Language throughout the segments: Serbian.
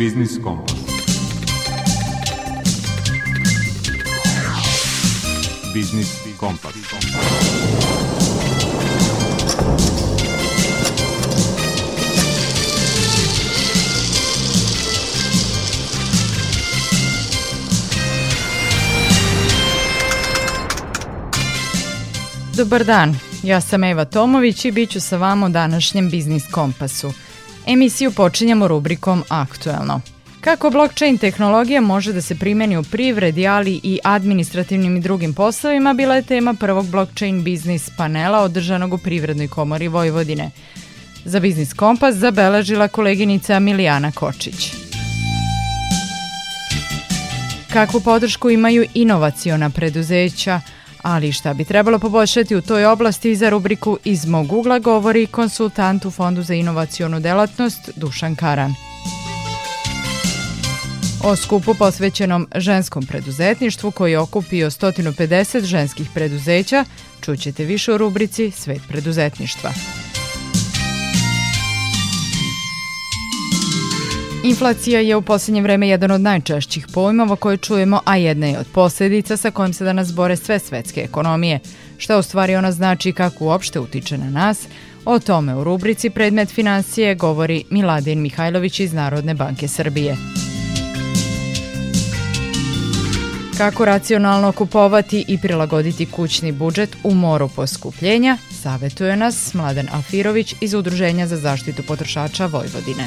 Biznis Kompas. Biznis Kompas. Dobar dan, ja sam Eva Tomović i bit ću sa vama u današnjem Biznis Kompasu. Emisiju počinjamo rubrikom Aktuelno. Kako blockchain tehnologija može da se primeni u privredi, ali i administrativnim i drugim poslovima, bila je tema prvog blockchain biznis panela održanog u Privrednoj komori Vojvodine. Za Biznis Kompas zabeležila koleginica Milijana Kočić. Kakvu podršku imaju inovaciona preduzeća, ali šta bi trebalo poboljšati u toj oblasti za rubriku Iz mog ugla govori konsultant u Fondu za inovacionu delatnost Dušan Karan. O skupu posvećenom ženskom preduzetništvu koji je okupio 150 ženskih preduzeća čućete više u rubrici Svet preduzetništva. Inflacija je u posljednje vreme jedan od najčešćih pojmova koje čujemo, a jedna je od posljedica sa kojim se danas bore sve svetske ekonomije. Šta u stvari ona znači i kako uopšte utiče na nas, o tome u rubrici Predmet financije govori Miladin Mihajlović iz Narodne banke Srbije. Kako racionalno kupovati i prilagoditi kućni budžet u moru poskupljenja, savetuje nas Mladen Alfirović iz Udruženja za zaštitu potrošača Vojvodine.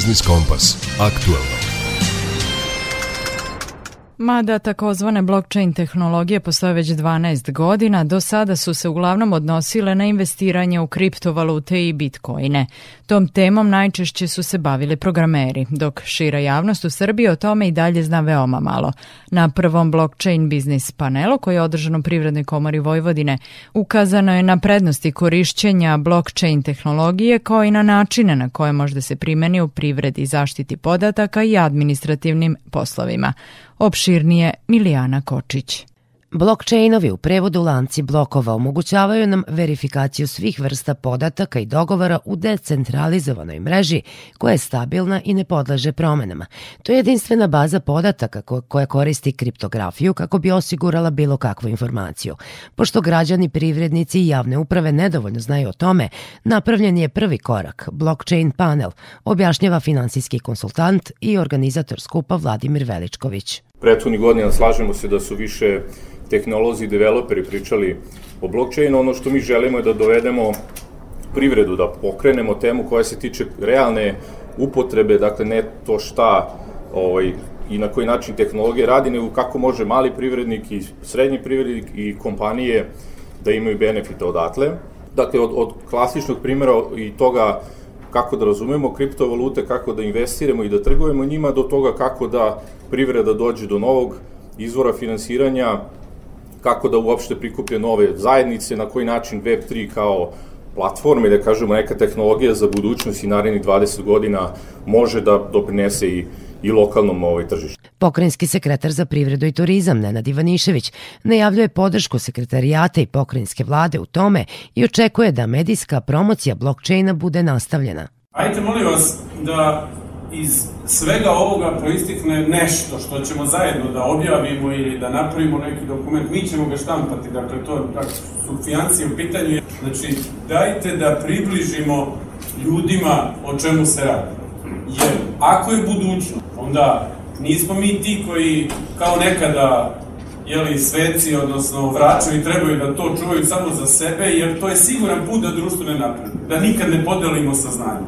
Biznis Kompas. Aktualno. Mada takozvane blockchain tehnologije postoje već 12 godina, do sada su se uglavnom odnosile na investiranje u kriptovalute i bitcoine. Tom temom najčešće su se bavili programeri, dok šira javnost u Srbiji o tome i dalje zna veoma malo. Na prvom blockchain biznis panelu koji je održan u Privrednoj komori Vojvodine ukazano je na prednosti korišćenja blockchain tehnologije kao i na načine na koje može da se primeni u privredi zaštiti podataka i administrativnim poslovima. Opširnije Milijana Kočić. Blockchainovi u prevodu lanci blokova omogućavaju nam verifikaciju svih vrsta podataka i dogovora u decentralizovanoj mreži koja je stabilna i ne podleže promenama. To je jedinstvena baza podataka koja koristi kriptografiju kako bi osigurala bilo kakvu informaciju. Pošto građani, privrednici i javne uprave nedovoljno znaju o tome, napravljen je prvi korak, blockchain panel, objašnjava finansijski konsultant i organizator skupa Vladimir Veličković. Prethodni godina slažemo se da su više tehnolozi i developeri pričali o blockchainu, ono što mi želimo je da dovedemo privredu, da pokrenemo temu koja se tiče realne upotrebe, dakle ne to šta ovaj, i na koji način tehnologija radi, nego kako može mali privrednik i srednji privrednik i kompanije da imaju benefite odatle. Dakle, od, od klasičnog primjera i toga kako da razumemo kriptovalute, kako da investiramo i da trgujemo njima, do toga kako da privreda dođe do novog izvora finansiranja, kako da uopšte prikuplje nove zajednice, na koji način Web3 kao platforme, da kažemo neka tehnologija za budućnost i narednih 20 godina može da doprinese i i lokalnom ovaj tržištu. Pokrajinski sekretar za privredu i turizam Nenad Ivanišević najavljuje podršku sekretarijata i pokrajinske vlade u tome i očekuje da medijska promocija blockchaina bude nastavljena. Ajte molim vas da iz svega ovoga proistikne nešto što ćemo zajedno da objavimo ili da napravimo neki dokument, mi ćemo ga štampati, dakle to dakle, su financije u pitanju. Znači, dajte da približimo ljudima o čemu se radi. Jer ako je budućnost, onda nismo mi ti koji kao nekada jeli, sveci, odnosno vraćaju i trebaju da to čuvaju samo za sebe, jer to je siguran put da društvo ne napravi, da nikad ne podelimo saznanje.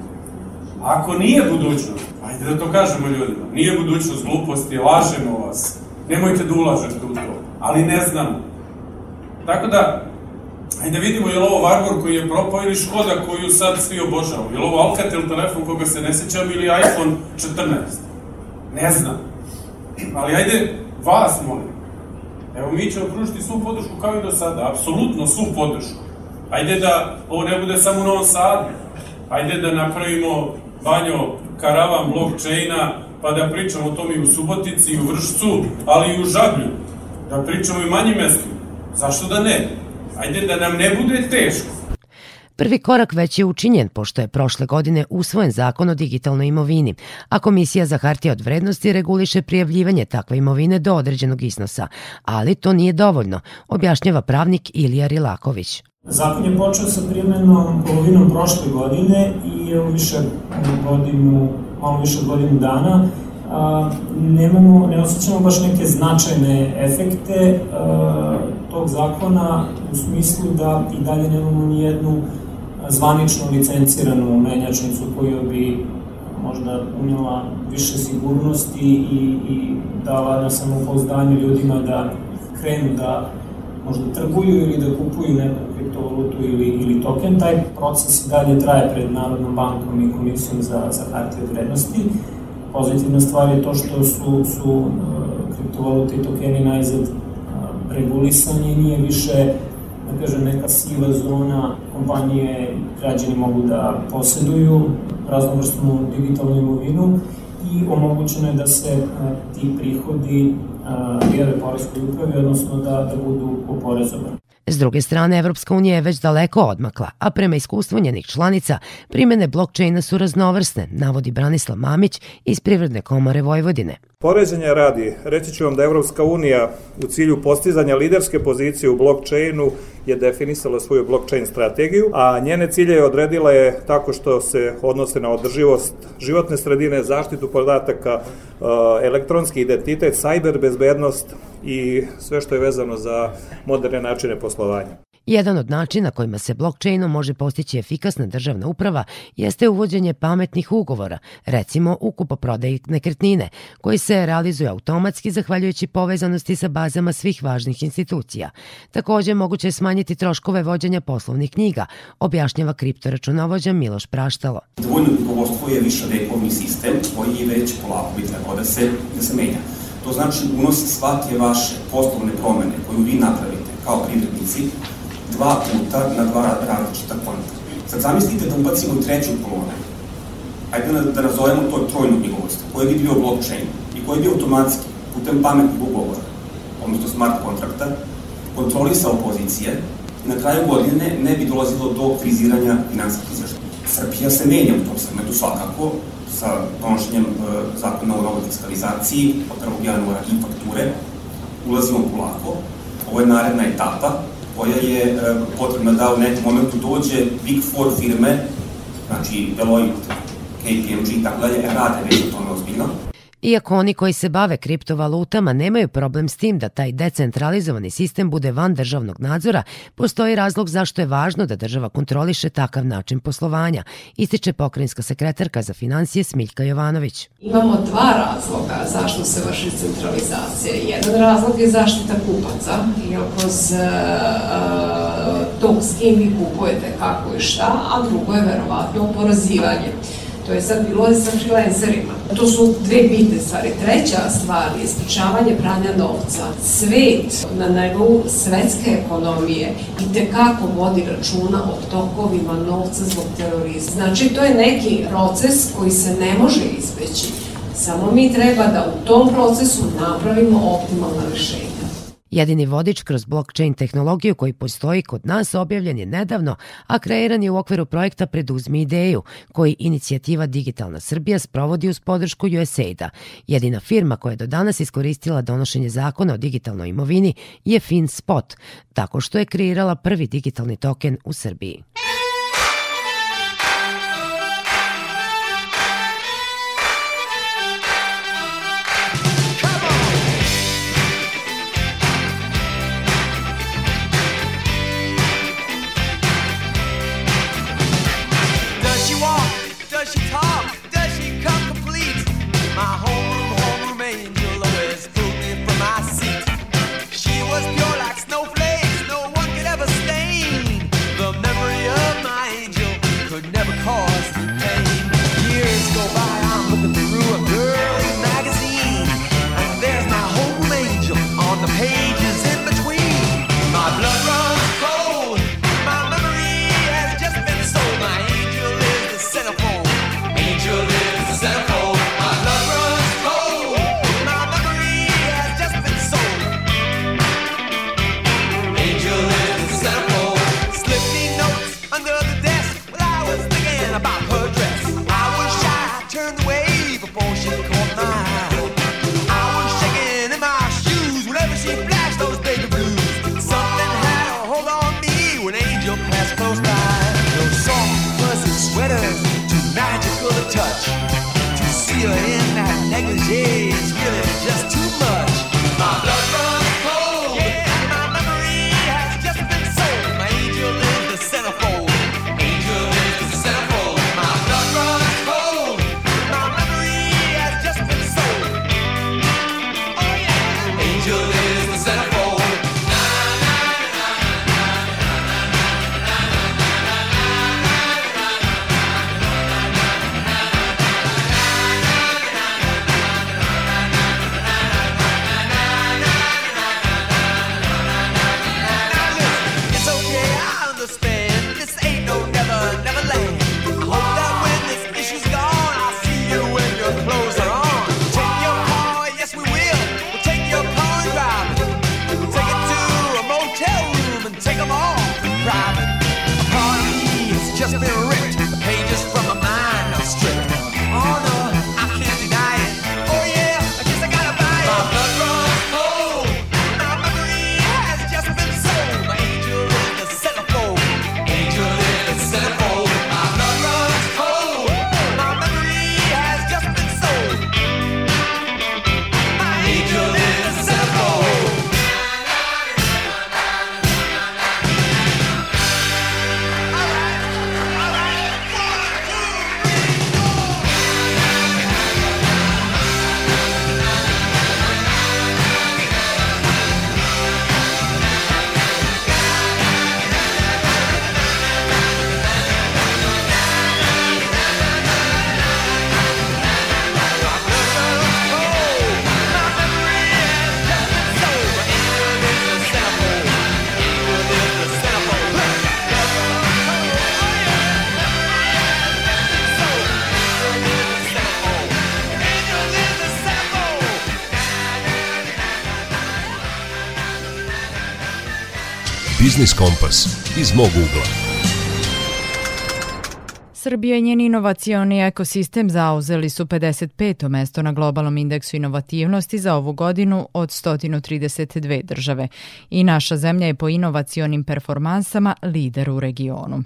Ako nije budućnost, ajde da to kažemo ljudima, nije budućnost gluposti, lažemo vas, nemojte da ulažete u to, ali ne znamo. Tako da, ajde da vidimo je li ovo Vargor koji je propao ili Škoda koju sad svi obožavaju, je li ovo Alcatel telefon koga se ne sećam ili iPhone 14. Ne znam. Ali ajde, vas molim. Evo, mi ćemo pružiti svu podršku kao i do sada, apsolutno svu podršku. Ajde da ovo ne bude samo u Novom Sadu. Ajde da napravimo banjo karavan blockchaina, pa da pričamo o tome i u Subotici, i u Vršcu, ali i u Žablju. Da pričamo i manjim mestima. Zašto da ne? Ajde da nam ne bude teško. Prvi korak već je učinjen pošto je prošle godine usvojen zakon o digitalnoj imovini, a Komisija za hartije od vrednosti reguliše prijavljivanje takve imovine do određenog iznosa, ali to nije dovoljno, objašnjava pravnik Ilija Rilaković. Zakon je počeo sa primjenom polovinom prošle godine i je više godinu, malo više od godinu dana a, nemamo, ne osjećamo baš neke značajne efekte a, tog zakona u smislu da i dalje nemamo ni jednu zvanično licenciranu menjačnicu koju bi možda unijela više sigurnosti i, i dala na samopouzdanje ljudima da krenu da možda trguju ili da kupuju neku kriptovalutu ili, ili token. Taj proces i dalje traje pred Narodnom bankom i komisijom za, za hartije vrednosti. Pozitivna stvar je to što su, su uh, kriptovalute i tokeni najzad uh, regulisani i nije više da kažem, neka siva zona kompanije građani mogu da poseduju raznovrstnu digitalnu imovinu i omogućeno je da se a, ti prihodi prijave poreskoj upravi, odnosno da, da budu oporezovani. S druge strane, Evropska unija je već daleko odmakla, a prema iskustvu njenih članica, primene blockchaina su raznovrsne, navodi Branislav Mamić iz Privredne komore Vojvodine. Poređenja radi, reći ću vam da Evropska unija u cilju postizanja liderske pozicije u blockchainu je definisala svoju blockchain strategiju, a njene cilje je odredila je tako što se odnose na održivost životne sredine, zaštitu podataka, uh, elektronski identitet, cyber bezbednost i sve što je vezano za moderne načine poslovanja. Jedan od načina kojima se blockchainom može postići efikasna državna uprava jeste uvođenje pametnih ugovora, recimo u kupoprodaji nekretnine, koji se realizuje automatski zahvaljujući povezanosti sa bazama svih važnih institucija. Takođe, moguće je smanjiti troškove vođenja poslovnih knjiga, objašnjava kriptoračunovođa Miloš Praštalo. Dvojno knjigovodstvo je više vekovni sistem koji je već polako bi trebao da se, da se menja. To znači unosi svake vaše poslovne promene koju vi napravite kao privrednici dva puta na dva različita konta. Sad zamislite da ubacimo treću kolonu. Ajde da, da nazovemo to trojno knjigovodstvo, koje bi bio blockchain i koji bi automatski, putem pametnog ugovora, odnosno smart kontrakta, kontrolisao pozicije i na kraju godine ne bi dolazilo do friziranja finansijskih izveštaja. Srbija se menja u tom segmentu svakako, sa donošenjem e, zakona o novoj fiskalizaciji od 1. januara i fakture, ulazimo polako. Ovo je naredna etapa koja je e, potrebna da u nekom momentu dođe Big Four firme, znači Deloitte, KPMG i tako dalje, rade već o tome ozbiljno. Iako oni koji se bave kriptovalutama nemaju problem s tim da taj decentralizovani sistem bude van državnog nadzora, postoji razlog zašto je važno da država kontroliše takav način poslovanja, ističe pokrajinska sekretarka za financije Smiljka Jovanović. Imamo dva razloga zašto se vrši centralizacija. Jedan razlog je zaštita kupaca, jer kroz uh, to s kim vi kupujete kako i šta, a drugo je verovatno oporazivanje. To je sad bilo sa freelancerima. To su dve bitne stvari. Treća stvar je sprečavanje pranja novca. Svet na nivou svetske ekonomije i tekako vodi računa o tokovima novca zbog terorizma. Znači, to je neki proces koji se ne može izbeći. Samo mi treba da u tom procesu napravimo optimalna rešenja. Jedini vodič kroz blockchain tehnologiju koji postoji kod nas objavljen je nedavno, a kreiran je u okviru projekta Preduzmi ideju, koji inicijativa Digitalna Srbija sprovodi uz podršku USAID-a. Jedina firma koja je do danas iskoristila donošenje zakona o digitalnoj imovini je FinSpot, tako što je kreirala prvi digitalni token u Srbiji. never caused pain. Years go by. Biznis Kompas iz mog ugla. Srbija i njen inovacioni ekosistem zauzeli su 55. mesto na globalnom indeksu inovativnosti za ovu godinu od 132 države i naša zemlja je po inovacionim performansama lider u regionu.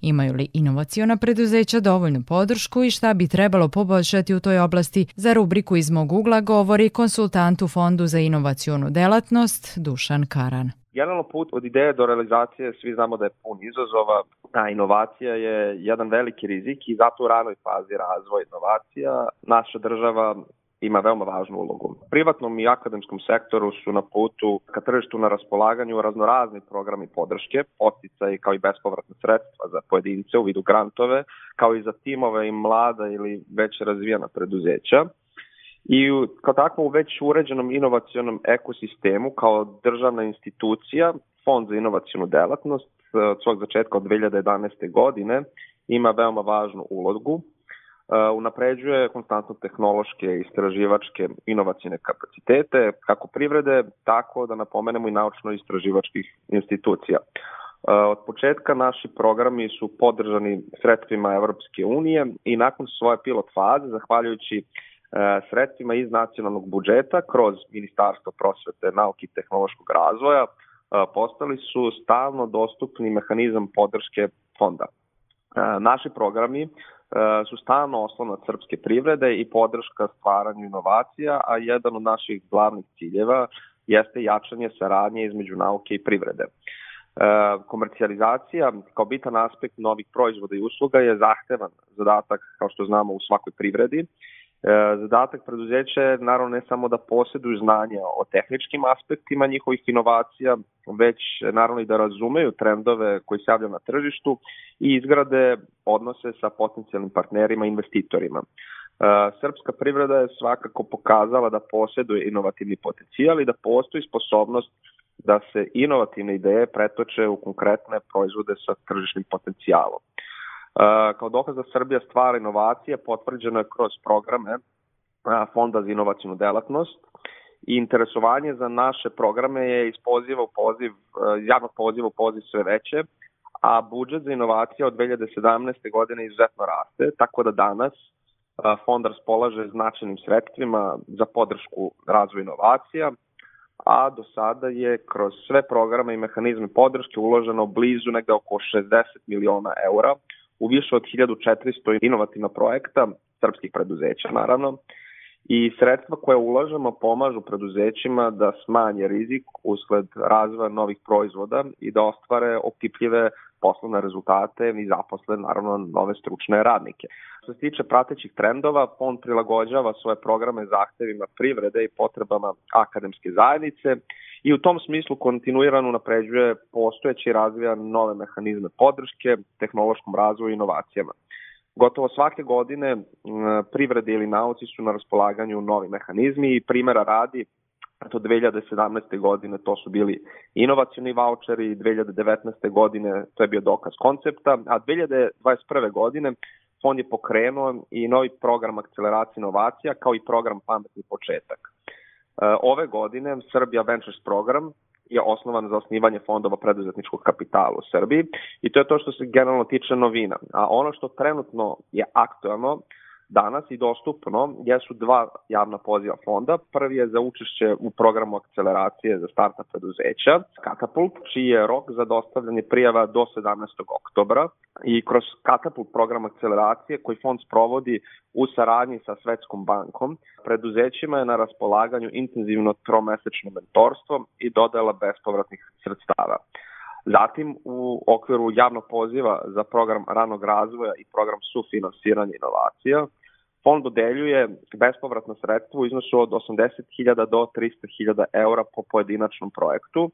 Imaju li inovaciona preduzeća dovoljnu podršku i šta bi trebalo poboljšati u toj oblasti za rubriku iz mog ugla govori konsultant u Fondu za inovacionu delatnost Dušan Karan. Generalno put od ideje do realizacije svi znamo da je pun izazova, ta inovacija je jedan veliki rizik i zato u ranoj fazi razvoja inovacija naša država ima veoma važnu ulogu. Privatnom i akademskom sektoru su na putu ka tržištu na raspolaganju raznorazni programi podrške, poticaj kao i bespovratne sredstva za pojedince u vidu grantove, kao i za timove i mlada ili već razvijena preduzeća. I kao takvo u već uređenom inovacionom ekosistemu kao državna institucija, Fond za inovacijonu delatnost od svog začetka od 2011. godine ima veoma važnu ulogu. Uh, unapređuje konstantno tehnološke, istraživačke, inovacijne kapacitete, kako privrede, tako da napomenemo i naučno-istraživačkih institucija. Uh, od početka naši programi su podržani sredstvima Evropske unije i nakon svoje pilot faze, zahvaljujući sredstvima iz nacionalnog budžeta kroz Ministarstvo prosvete, nauke i tehnološkog razvoja e, postali su stalno dostupni mehanizam podrške fonda. E, naši programi su stalno oslonac srpske privrede i podrška stvaranju inovacija, a jedan od naših glavnih ciljeva jeste jačanje saradnje između nauke i privrede. Komercijalizacija kao bitan aspekt novih proizvoda i usluga je zahtevan zadatak, kao što znamo, u svakoj privredi E, zadatak preduzeća je naravno ne samo da posjeduju znanje o tehničkim aspektima njihovih inovacija, već naravno i da razumeju trendove koji se javljaju na tržištu i izgrade odnose sa potencijalnim partnerima i investitorima. E, srpska privreda je svakako pokazala da posjeduje inovativni potencijal i da postoji sposobnost da se inovativne ideje pretoče u konkretne proizvode sa tržišnim potencijalom. Kao dokaz da Srbija stvara inovacije potvrđeno je kroz programe Fonda za inovacijnu delatnost i interesovanje za naše programe je iz poziva u poziv, javnog poziva u poziv sve veće, a budžet za inovacije od 2017. godine izuzetno raste, tako da danas fond raspolaže značajnim sredstvima za podršku razvoja inovacija, a do sada je kroz sve programe i mehanizme podrške uloženo blizu negde oko 60 miliona eura, u više od 1400 inovativna projekta srpskih preduzeća, naravno, i sredstva koje ulažemo pomažu preduzećima da smanje rizik usled razvoja novih proizvoda i da ostvare opipljive poslovne rezultate i zaposle naravno nove stručne radnike. Što se tiče pratećih trendova, fond prilagođava svoje programe zahtevima privrede i potrebama akademske zajednice i u tom smislu kontinuirano napređuje postojeće i razvija nove mehanizme podrške tehnološkom razvoju i inovacijama. Gotovo svake godine privrede ili nauci su na raspolaganju novi mehanizmi i primjera radi to 2017. godine to su bili inovacioni voucheri, 2019. godine to je bio dokaz koncepta, a 2021. godine fond je pokrenuo i novi program akceleracije inovacija kao i program pametni početak. E, ove godine Srbija Ventures program je osnovan za osnivanje fondova preduzetničkog kapitala u Srbiji i to je to što se generalno tiče novina. A ono što trenutno je aktualno danas i dostupno jesu dva javna poziva fonda. Prvi je za učešće u programu akceleracije za starta preduzeća, Katapult, čiji je rok za dostavljanje prijava do 17. oktobra i kroz Katapult program akceleracije koji fond sprovodi u saradnji sa Svetskom bankom, preduzećima je na raspolaganju intenzivno tromesečno mentorstvo i dodela bespovratnih sredstava. Zatim, u okviru javnog poziva za program ranog razvoja i program sufinansiranja inovacija, Fond dodeljuje bespovratno sredstvo u iznosu od 80.000 do 300.000 eura po pojedinačnom projektu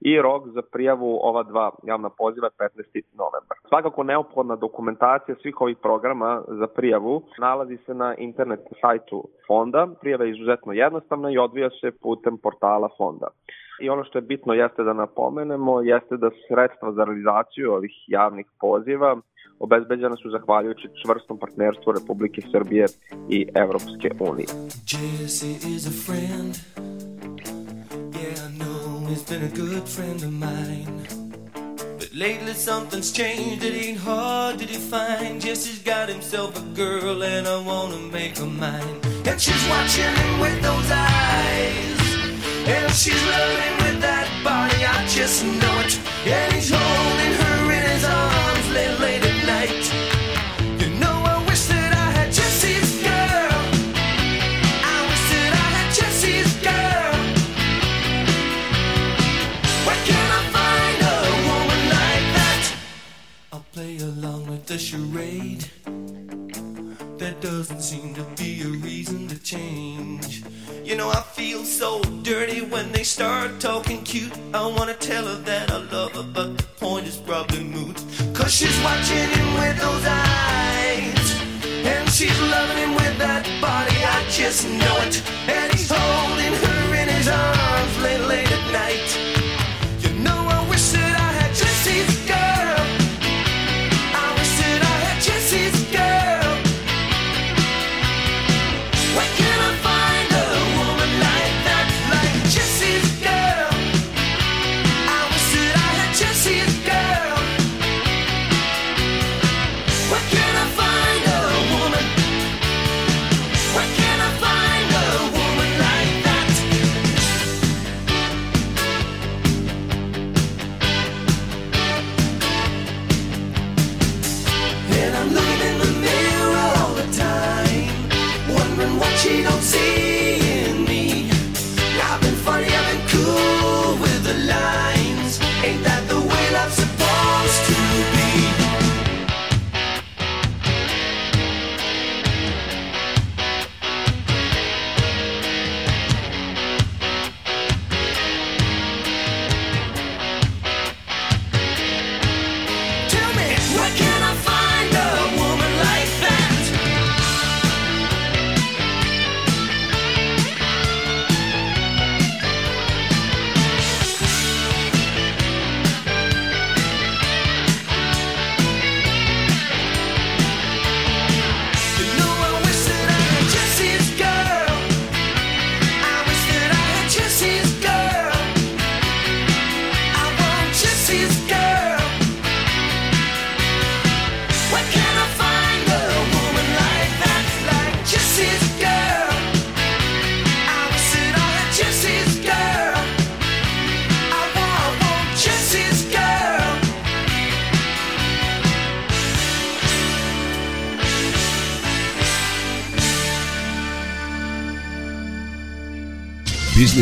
i rok za prijavu ova dva javna poziva 15. novembar. Svakako neophodna dokumentacija svih ovih programa za prijavu nalazi se na internet sajtu fonda. Prijava je izuzetno jednostavna i odvija se putem portala fonda. I ono što je bitno jeste da napomenemo jeste da sredstva za realizaciju ovih javnih poziva obezbeđena su zahvaljujući čvrstom partnerstvu Republike Srbije i Evropske unije. He's been a good friend of mine Lately something's changed, it ain't hard to define. Jesse's got himself a girl and I wanna make her mine. And she's watching him with those eyes. And she's loving with that body, I just know it. And he's holding her in his arms late, late at night. You know, I wish that I had Jesse's girl. I wish that I had Jesse's girl. Where can I find a woman like that? I'll play along with the charade. There doesn't seem to be a reason to change. You know, I feel so dirty when they start talking cute. I wanna tell her that I love her, but the point is probably moot. Cause she's watching him with those eyes. And she's loving him with that body, I just know it. And he's holding her in his arms late, late at night.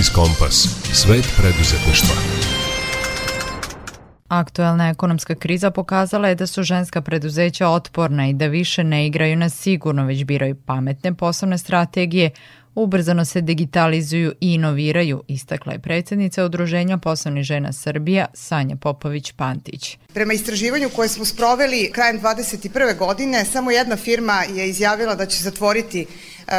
Biznis Kompas. Svet preduzetništva. Aktuelna ekonomska kriza pokazala je da su ženska preduzeća otporna i da više ne igraju na sigurno, već biraju pametne poslovne strategije, ubrzano se digitalizuju i inoviraju, istakla je predsednica Udruženja poslovnih žena Srbija Sanja Popović-Pantić. Prema istraživanju koje smo sproveli krajem 21. godine, samo jedna firma je izjavila da će zatvoriti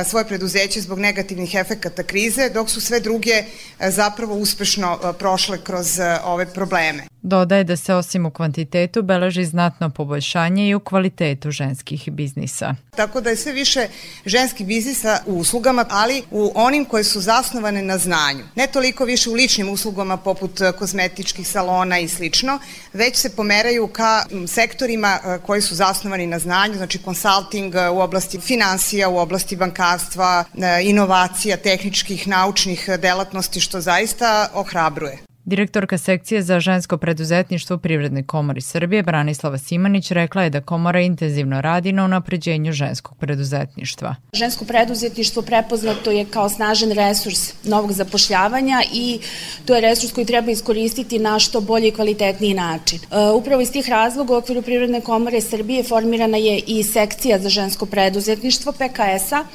svoje preduzeće zbog negativnih efekata krize, dok su sve druge zapravo uspešno prošle kroz ove probleme. Dodaje da se osim u kvantitetu beleži znatno poboljšanje i u kvalitetu ženskih biznisa. Tako da je sve više ženskih biznisa u uslugama, ali u onim koje su zasnovane na znanju. Ne toliko više u ličnim uslugama poput kozmetičkih salona i slično, već se pomeraju ka sektorima koji su zasnovani na znanju, znači konsulting u oblasti financija, u oblasti bankarstva, inovacija, tehničkih, naučnih delatnosti, što zaista ohrabruje. Direktorka sekcije za žensko preduzetništvo u Privrednoj komori Srbije Branislava Simanić rekla je da komora intenzivno radi na unapređenju ženskog preduzetništva. Žensko preduzetništvo prepoznato je kao snažan resurs novog zapošljavanja i to je resurs koji treba iskoristiti na što bolji i kvalitetniji način. E, upravo iz tih razloga u okviru Privredne komore Srbije formirana je i sekcija za žensko preduzetništvo PKS-a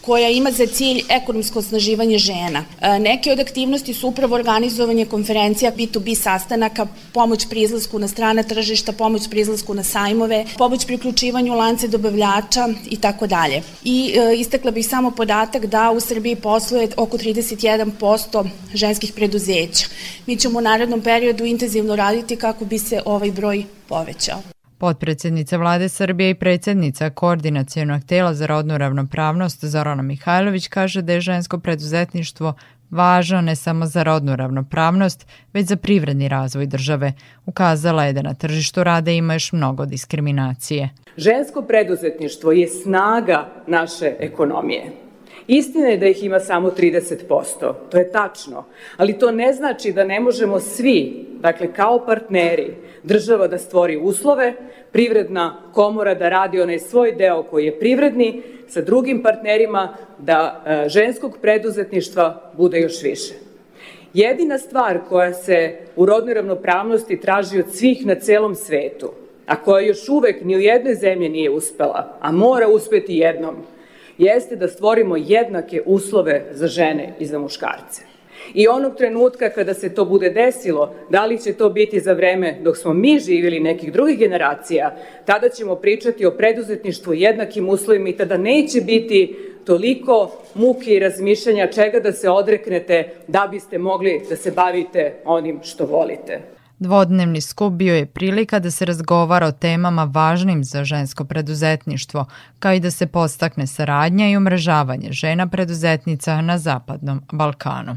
koja ima za cilj ekonomsko osnaživanje žena. E, neke od aktivnosti su upravo organizovanje konferencija B2B sastanaka, pomoć pri izlasku na strane tržišta, pomoć pri izlasku na sajmove, pomoć pri uključivanju lance dobavljača i tako dalje. I e, istakla bih samo podatak da u Srbiji posluje oko 31% ženskih preduzeća. Mi ćemo u narednom periodu intenzivno raditi kako bi se ovaj broj povećao. Potpredsednica vlade Srbije i predsednica Koordinacijenog tela za rodnu ravnopravnost Zorana Mihajlović kaže da je žensko preduzetništvo važno ne samo za rodnu ravnopravnost, već za privredni razvoj države. Ukazala je da na tržištu rada ima još mnogo diskriminacije. Žensko preduzetništvo je snaga naše ekonomije. Istina je da ih ima samo 30%, to je tačno, ali to ne znači da ne možemo svi, dakle kao partneri, država da stvori uslove, privredna komora da radi onaj svoj deo koji je privredni, sa drugim partnerima da e, ženskog preduzetništva bude još više. Jedina stvar koja se u rodnoj ravnopravnosti traži od svih na celom svetu, a koja još uvek ni u jednoj zemlji nije uspela, a mora uspeti jednom, jeste da stvorimo jednake uslove za žene i za muškarce. I onog trenutka kada se to bude desilo, da li će to biti za vreme dok smo mi živjeli nekih drugih generacija, tada ćemo pričati o preduzetništvu jednakim uslovima i tada neće biti toliko muke i razmišljanja čega da se odreknete da biste mogli da se bavite onim što volite. Dvodnevni skup bio je prilika da se razgovara o temama važnim za žensko preduzetništvo, kao i da se postakne saradnja i umrežavanje žena preduzetnica na Zapadnom Balkanu.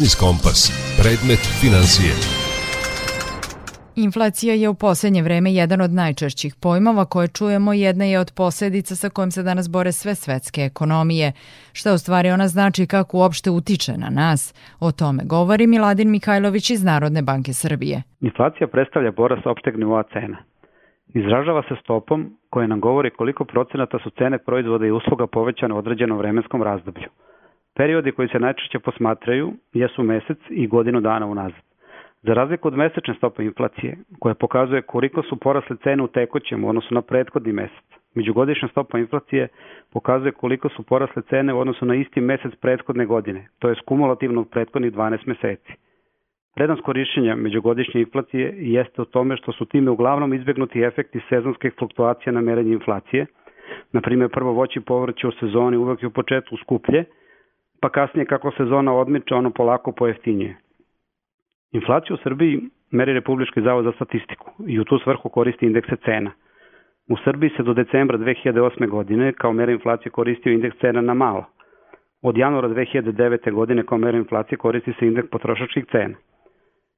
Biznis Kompas. Predmet financije. Inflacija je u posljednje vreme jedan od najčešćih pojmova koje čujemo i jedna je od posljedica sa kojim se danas bore sve svetske ekonomije. Šta u stvari ona znači i kako uopšte utiče na nas? O tome govori Miladin Mihajlović iz Narodne banke Srbije. Inflacija predstavlja porast opšteg nivoa cena. Izražava se stopom koja nam govori koliko procenata su cene proizvoda i usluga povećane u određenom vremenskom razdoblju. Periodi koji se najčešće posmatraju jesu mesec i godinu dana unazad. Za razliku od mesečne stope inflacije, koja pokazuje koliko su porasle cene u tekućem u odnosu na prethodni mesec, međugodišnja stopa inflacije pokazuje koliko su porasle cene u odnosu na isti mesec prethodne godine, to je kumulativno prethodnih 12 meseci. Prednost korišćenja međugodišnje inflacije jeste u tome što su time uglavnom izbjegnuti efekti sezonskih fluktuacija na merenje inflacije, na primjer prvo voće i povrće u sezoni uvek je u početku skuplje, pa kasnije kako sezona odmiče ono polako pojeftinjuje. Inflaciju u Srbiji meri Republički zavod za statistiku i u tu svrhu koristi indekse cena. U Srbiji se do decembra 2008. godine kao mera inflacije koristio indeks cena na malo. Od januara 2009. godine kao mera inflacije koristi se indeks potrošačkih cena.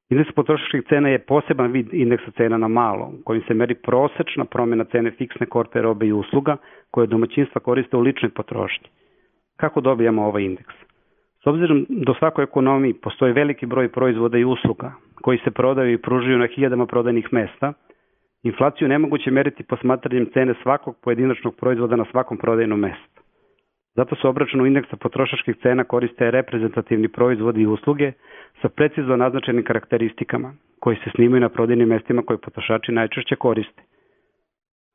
Indeks potrošačkih cena je poseban vid indeksa cena na malo, kojim se meri prosečna promjena cene fiksne korpe robe i usluga koje domaćinstva koriste u ličnoj potrošnji. Kako dobijamo ovaj indeks? S obzirom da u svakoj ekonomiji postoji veliki broj proizvoda i usluga koji se prodaju i pružuju na hiljadama prodajnih mesta, inflaciju nemoguće meriti posmatranjem cene svakog pojedinačnog proizvoda na svakom prodajnom mestu. Zato se obračunu indeksa potrošačkih cena koriste reprezentativni proizvodi i usluge sa precizno naznačenim karakteristikama koji se snimaju na prodajnim mestima koje potrošači najčešće koriste.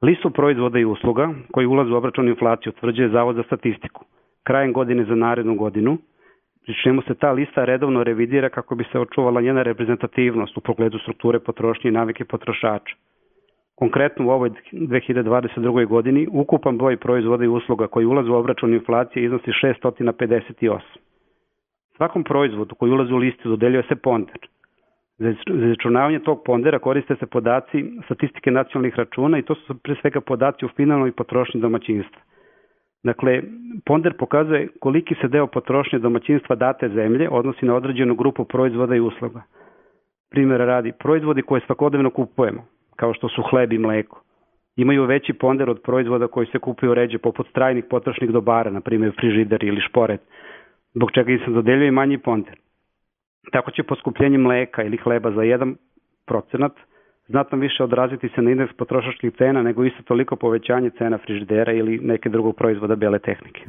Listu proizvoda i usluga koji ulaze u obračun inflaciju utvrđuje Zavod za statistiku krajem godine za narednu godinu, pri čemu se ta lista redovno revidira kako bi se očuvala njena reprezentativnost u pogledu strukture potrošnje i navike potrošača. Konkretno u ovoj 2022. godini ukupan broj proizvoda i usluga koji ulaze u obračun inflacije iznosi 658. Svakom proizvodu koji ulazi u listu dodeljuje se ponder. Za izračunavanje tog pondera koriste se podaci statistike nacionalnih računa i to su pre svega podaci u finalnoj potrošnji domaćinstva. Dakle, ponder pokazuje koliki se deo potrošnje domaćinstva date zemlje odnosi na određenu grupu proizvoda i usluga. Primjera radi, proizvodi koje svakodnevno kupujemo, kao što su hleb i mleko, imaju veći ponder od proizvoda koji se kupuju ređe poput strajnih potrošnih dobara, na primjer frižider ili šporet, zbog čega im se dodeljuje manji ponder. Tako će poskupljenje mleka ili hleba za 1 procenat znatno više odraziti se na indeks potrošačkih cena nego isto toliko povećanje cena frižidera ili neke drugog proizvoda bele tehnike.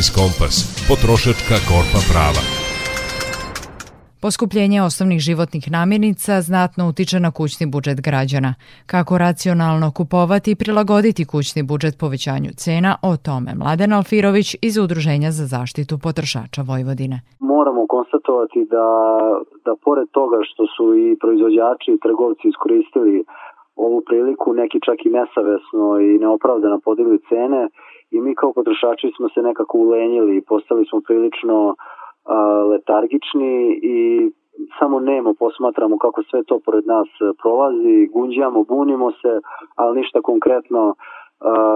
Biznis Kompas, potrošačka korpa prava. Poskupljenje osnovnih životnih namirnica znatno utiče na kućni budžet građana. Kako racionalno kupovati i prilagoditi kućni budžet povećanju cena, o tome Mladen Alfirović iz Udruženja za zaštitu potrošača Vojvodine. Moramo konstatovati da, da pored toga što su i proizvođači i trgovci iskoristili ovu priliku, neki čak i nesavesno i neopravdano podigli cene i mi kao potrošači smo se nekako ulenjili i postali smo prilično letargični i samo nemo posmatramo kako sve to pored nas prolazi, gunđamo, bunimo se, ali ništa konkretno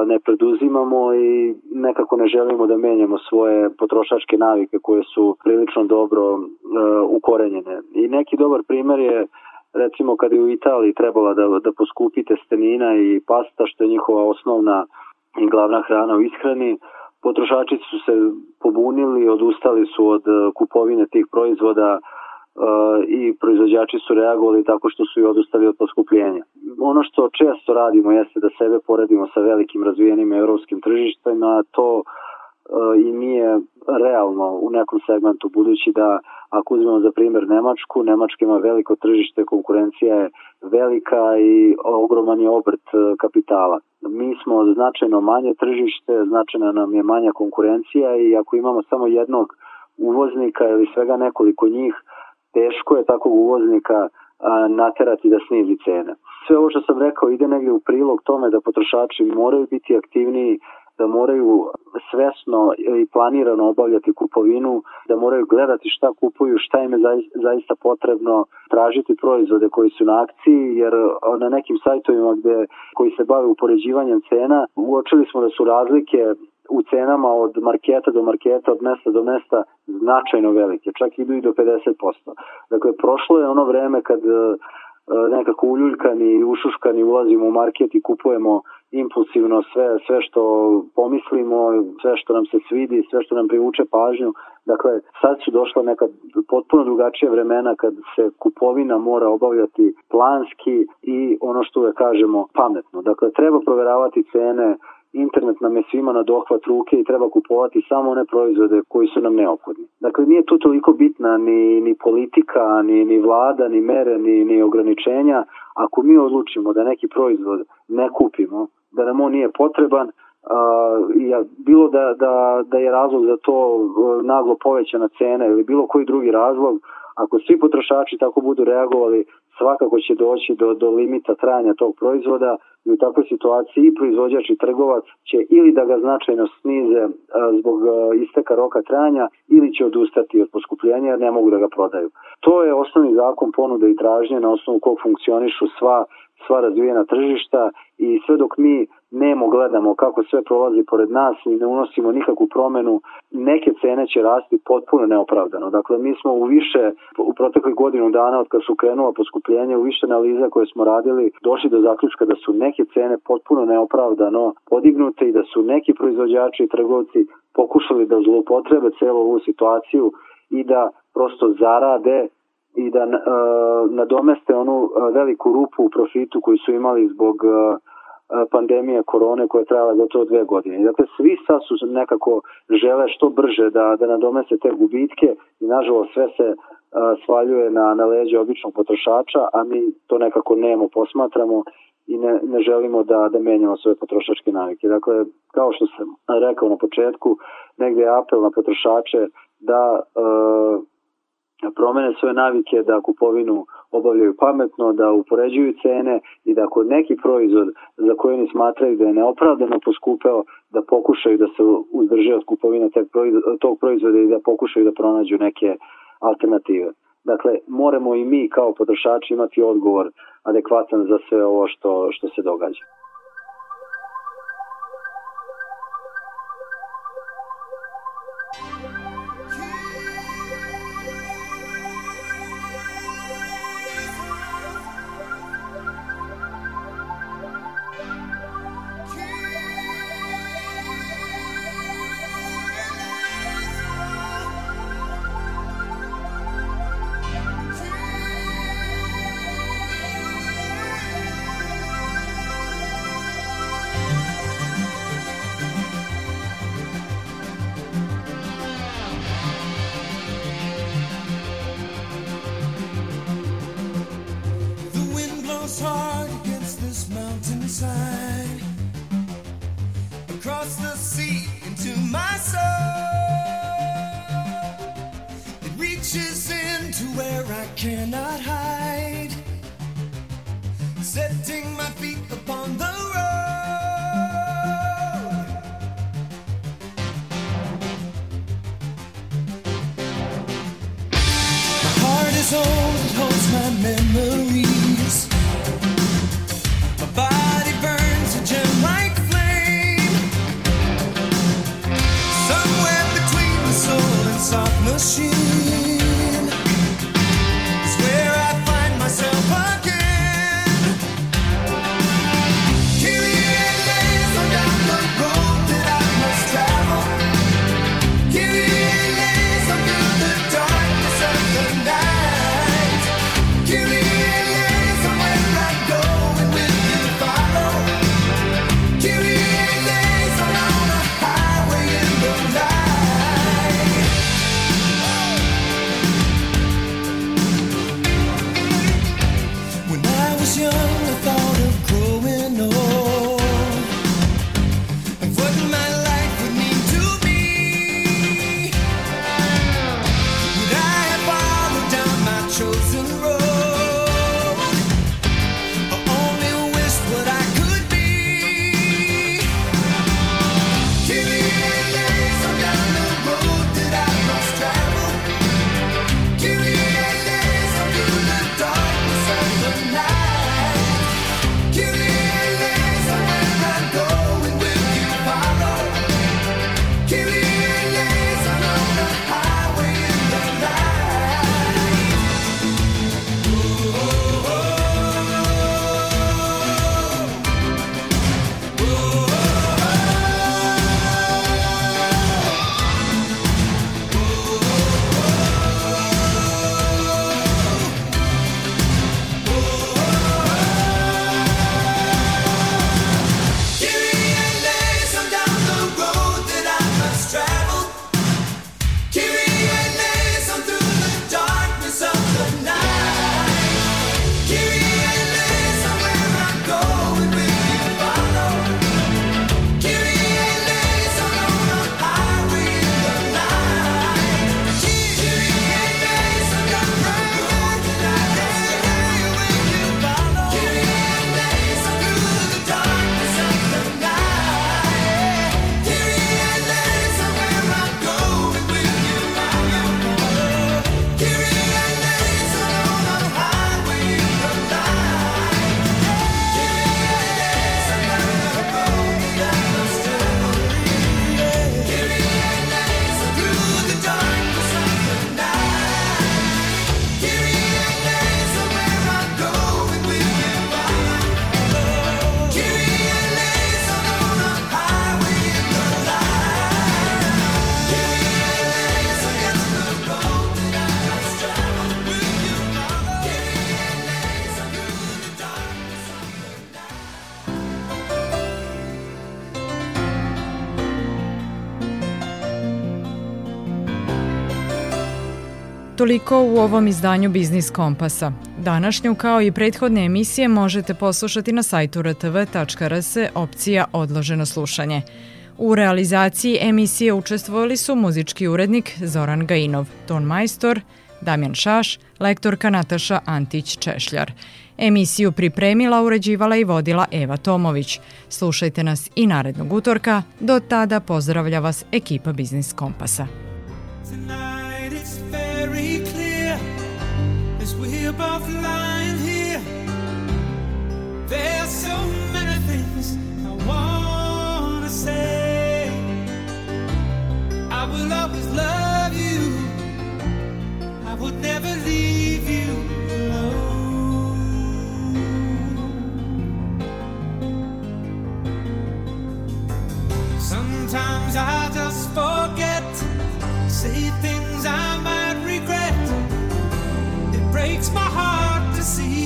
ne preduzimamo i nekako ne želimo da menjamo svoje potrošačke navike koje su prilično dobro ukorenjene. I neki dobar primer je recimo kad je u Italiji trebala da, da poskupite stenina i pasta što je njihova osnovna glavna hrana u ishrani, potrošači su se pobunili, odustali su od e, kupovine tih proizvoda e, i proizvođači su reagovali tako što su i odustali od poskupljenja. Ono što često radimo jeste da sebe poredimo sa velikim razvijenim evropskim tržištima, to e, i nije realno u nekom segmentu, budući da ako uzmemo za primjer Nemačku, Nemačka ima veliko tržište, konkurencija je velika i ogroman je obrt kapitala mi smo značajno manje tržište, značajna nam je manja konkurencija i ako imamo samo jednog uvoznika ili svega nekoliko njih, teško je takvog uvoznika naterati da snizi cene. Sve ovo što sam rekao ide negdje u prilog tome da potrošači moraju biti aktivniji da moraju svesno i planirano obavljati kupovinu, da moraju gledati šta kupuju, šta im je zaista potrebno, tražiti proizvode koji su na akciji, jer na nekim sajtovima gde, koji se bave upoređivanjem cena, uočili smo da su razlike u cenama od marketa do marketa, od mesta do mesta značajno velike, čak idu i do 50%. Dakle, prošlo je ono vreme kad nekako uljuljkani i ušuškani ulazimo u market i kupujemo impulsivno sve, sve što pomislimo, sve što nam se svidi, sve što nam privuče pažnju. Dakle, sad su došla neka potpuno drugačija vremena kad se kupovina mora obavljati planski i ono što je kažemo pametno. Dakle, treba proveravati cene, internet nam je svima na dohvat ruke i treba kupovati samo one proizvode koji su nam neophodni. Dakle, nije tu toliko bitna ni, ni politika, ni, ni vlada, ni mere, ni, ni ograničenja. Ako mi odlučimo da neki proizvod ne kupimo, da nam on nije potreban, ja, bilo da, da, da je razlog za to naglo povećana cena ili bilo koji drugi razlog, ako svi potrošači tako budu reagovali, svakako će doći do, do limita trajanja tog proizvoda i u takvoj situaciji i proizvođač i trgovac će ili da ga značajno snize a, zbog a, isteka roka trajanja ili će odustati od poskupljenja jer ne mogu da ga prodaju. To je osnovni zakon ponude i tražnje na osnovu kog funkcionišu sva sva razvijena tržišta i sve dok mi nemo gledamo kako sve prolazi pored nas i ne unosimo nikakvu promenu, neke cene će rasti potpuno neopravdano. Dakle, mi smo u više, u proteklih godinu dana od kad su krenula poskupljenja, u više analiza koje smo radili, došli do zaključka da su neke cene potpuno neopravdano podignute i da su neki proizvođači i trgovci pokušali da zloupotrebe celu ovu situaciju i da prosto zarade i da uh, nadomeste onu uh, veliku rupu u profitu koju su imali zbog uh, pandemije korone koja je trajala gotovo dve godine. Dakle, svi sad su nekako žele što brže da, da nadomeste te gubitke i nažalost sve se uh, svaljuje na, na leđe običnog potrošača, a mi to nekako nemo posmatramo i ne, ne želimo da, da menjamo svoje potrošačke navike. Dakle, kao što sam rekao na početku, negde je apel na potrošače da uh, promene svoje navike, da kupovinu obavljaju pametno, da upoređuju cene i da ako neki proizvod za koji oni smatraju da je neopravdano poskupeo, da pokušaju da se uzdrže od kupovine tog proizvoda i da pokušaju da pronađu neke alternative. Dakle, moramo i mi kao potrošači imati odgovor adekvatan za sve ovo što, što se događa. Toliko u ovom izdanju Biznis Kompasa. Današnju kao i prethodne emisije možete poslušati na sajtu rtv.rs opcija Odloženo slušanje. U realizaciji emisije učestvovali su muzički urednik Zoran Gajinov, ton majstor, Damjan Šaš, lektorka Nataša Antić-Češljar. Emisiju pripremila, uređivala i vodila Eva Tomović. Slušajte nas i narednog utorka. Do tada pozdravlja vas ekipa Biznis Kompasa. Tonight. very clear as we're both lying here. There's so many things I wanna say. I will always love you. I would never leave you alone. Sometimes I just forget, say things I breaks my heart to see.